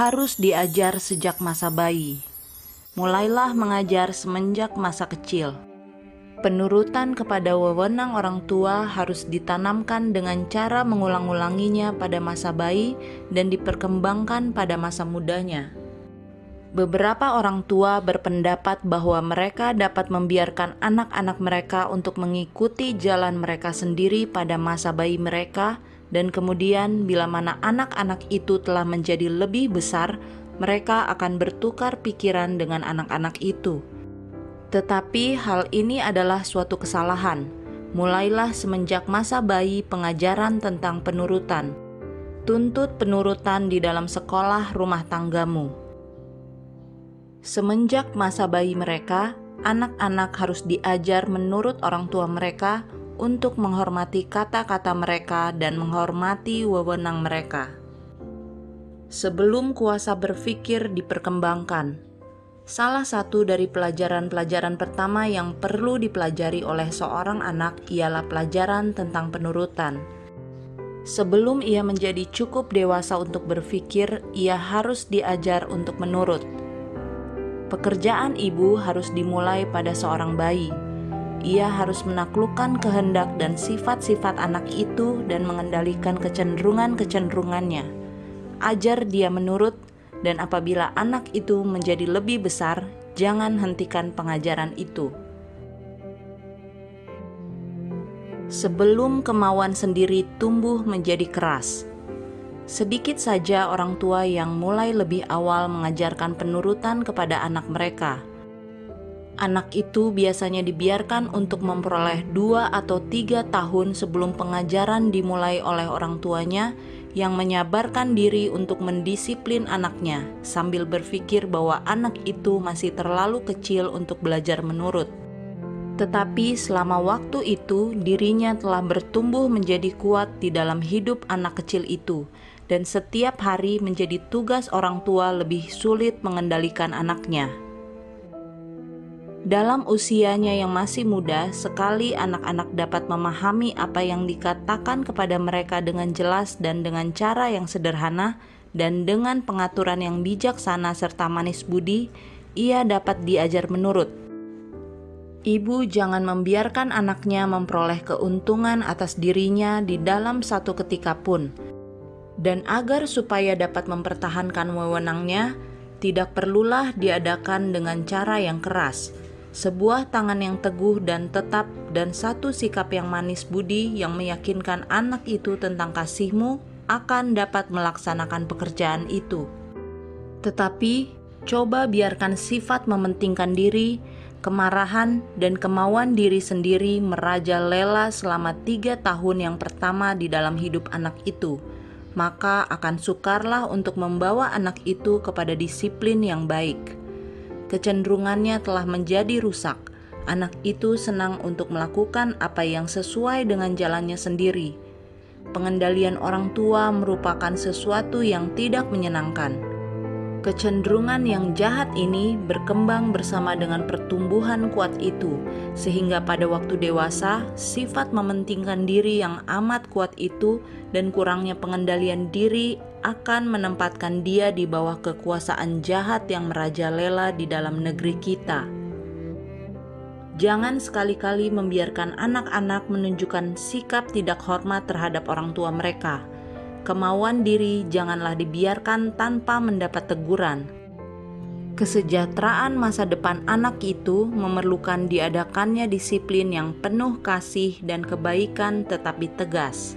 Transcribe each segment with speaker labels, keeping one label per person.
Speaker 1: harus diajar sejak masa bayi. Mulailah mengajar semenjak masa kecil. Penurutan kepada wewenang orang tua harus ditanamkan dengan cara mengulang-ulanginya pada masa bayi dan diperkembangkan pada masa mudanya. Beberapa orang tua berpendapat bahwa mereka dapat membiarkan anak-anak mereka untuk mengikuti jalan mereka sendiri pada masa bayi mereka, dan kemudian, bila mana anak-anak itu telah menjadi lebih besar, mereka akan bertukar pikiran dengan anak-anak itu. Tetapi hal ini adalah suatu kesalahan. Mulailah semenjak masa bayi pengajaran tentang penurutan. Tuntut penurutan di dalam sekolah rumah tanggamu Semenjak masa bayi mereka, anak-anak harus diajar menurut orang tua mereka untuk menghormati kata-kata mereka dan menghormati wewenang mereka. Sebelum kuasa berpikir diperkembangkan, salah satu dari pelajaran-pelajaran pertama yang perlu dipelajari oleh seorang anak ialah pelajaran tentang penurutan. Sebelum ia menjadi cukup dewasa untuk berpikir, ia harus diajar untuk menurut Pekerjaan ibu harus dimulai pada seorang bayi. Ia harus menaklukkan kehendak dan sifat-sifat anak itu dan mengendalikan kecenderungan-kecenderungannya. Ajar dia menurut, dan apabila anak itu menjadi lebih besar, jangan hentikan pengajaran itu. Sebelum kemauan sendiri tumbuh menjadi keras, sedikit saja orang tua yang mulai lebih awal mengajarkan penurutan kepada anak mereka. Anak itu biasanya dibiarkan untuk memperoleh dua atau tiga tahun sebelum pengajaran dimulai oleh orang tuanya yang menyabarkan diri untuk mendisiplin anaknya sambil berpikir bahwa anak itu masih terlalu kecil untuk belajar menurut. Tetapi selama waktu itu, dirinya telah bertumbuh menjadi kuat di dalam hidup anak kecil itu, dan setiap hari menjadi tugas orang tua lebih sulit mengendalikan anaknya. Dalam usianya yang masih muda, sekali anak-anak dapat memahami apa yang dikatakan kepada mereka dengan jelas dan dengan cara yang sederhana, dan dengan pengaturan yang bijaksana serta manis budi, ia dapat diajar menurut. Ibu jangan membiarkan anaknya memperoleh keuntungan atas dirinya di dalam satu ketika pun dan agar supaya dapat mempertahankan wewenangnya, tidak perlulah diadakan dengan cara yang keras. Sebuah tangan yang teguh dan tetap dan satu sikap yang manis budi yang meyakinkan anak itu tentang kasihmu akan dapat melaksanakan pekerjaan itu. Tetapi, coba biarkan sifat mementingkan diri, kemarahan, dan kemauan diri sendiri merajalela selama tiga tahun yang pertama di dalam hidup anak itu – maka akan sukarlah untuk membawa anak itu kepada disiplin yang baik. Kecenderungannya telah menjadi rusak. Anak itu senang untuk melakukan apa yang sesuai dengan jalannya sendiri. Pengendalian orang tua merupakan sesuatu yang tidak menyenangkan Kecenderungan yang jahat ini berkembang bersama dengan pertumbuhan kuat itu, sehingga pada waktu dewasa, sifat mementingkan diri yang amat kuat itu dan kurangnya pengendalian diri akan menempatkan dia di bawah kekuasaan jahat yang merajalela di dalam negeri kita. Jangan sekali-kali membiarkan anak-anak menunjukkan sikap tidak hormat terhadap orang tua mereka kemauan diri janganlah dibiarkan tanpa mendapat teguran. Kesejahteraan masa depan anak itu memerlukan diadakannya disiplin yang penuh kasih dan kebaikan, tetapi tegas.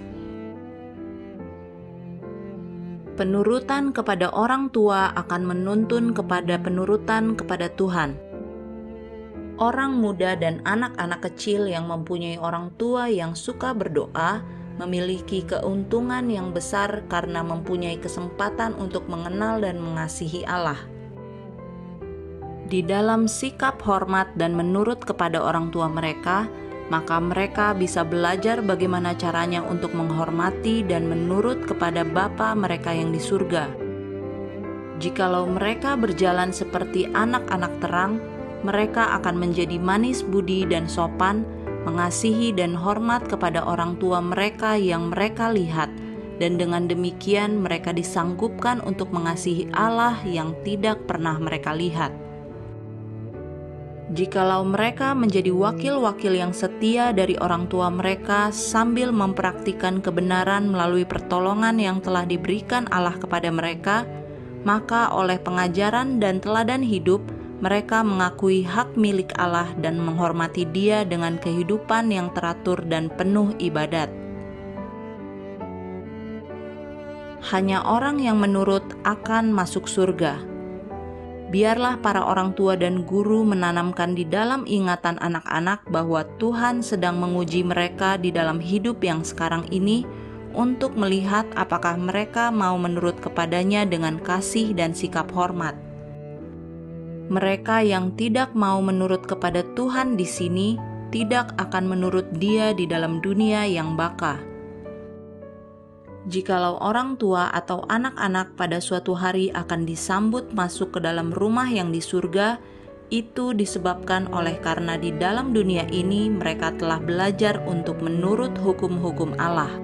Speaker 1: Penurutan kepada orang tua akan menuntun kepada penurutan kepada Tuhan. Orang muda dan anak-anak kecil yang mempunyai orang tua yang suka berdoa memiliki keuntungan yang besar karena mempunyai kesempatan untuk mengenal dan mengasihi Allah. Di dalam sikap hormat dan menurut kepada orang tua mereka, maka mereka bisa belajar bagaimana caranya untuk menghormati dan menurut kepada Bapa mereka yang di surga. Jikalau mereka berjalan seperti anak-anak terang, mereka akan menjadi manis budi dan sopan, mengasihi dan hormat kepada orang tua mereka yang mereka lihat, dan dengan demikian mereka disanggupkan untuk mengasihi Allah yang tidak pernah mereka lihat. Jikalau mereka menjadi wakil-wakil yang setia dari orang tua mereka sambil mempraktikkan kebenaran melalui pertolongan yang telah diberikan Allah kepada mereka, maka oleh pengajaran dan teladan hidup, mereka mengakui hak milik Allah dan menghormati Dia dengan kehidupan yang teratur dan penuh ibadat. Hanya orang yang menurut akan masuk surga biarlah para orang tua dan guru menanamkan di dalam ingatan anak-anak bahwa Tuhan sedang menguji mereka di dalam hidup yang sekarang ini untuk melihat apakah mereka mau menurut kepadanya dengan kasih dan sikap hormat. Mereka yang tidak mau menurut kepada Tuhan di sini tidak akan menurut Dia di dalam dunia yang baka jikalau orang tua atau anak-anak pada suatu hari akan disambut masuk ke dalam rumah yang di surga, itu disebabkan oleh karena di dalam dunia ini mereka telah belajar untuk menurut hukum-hukum Allah.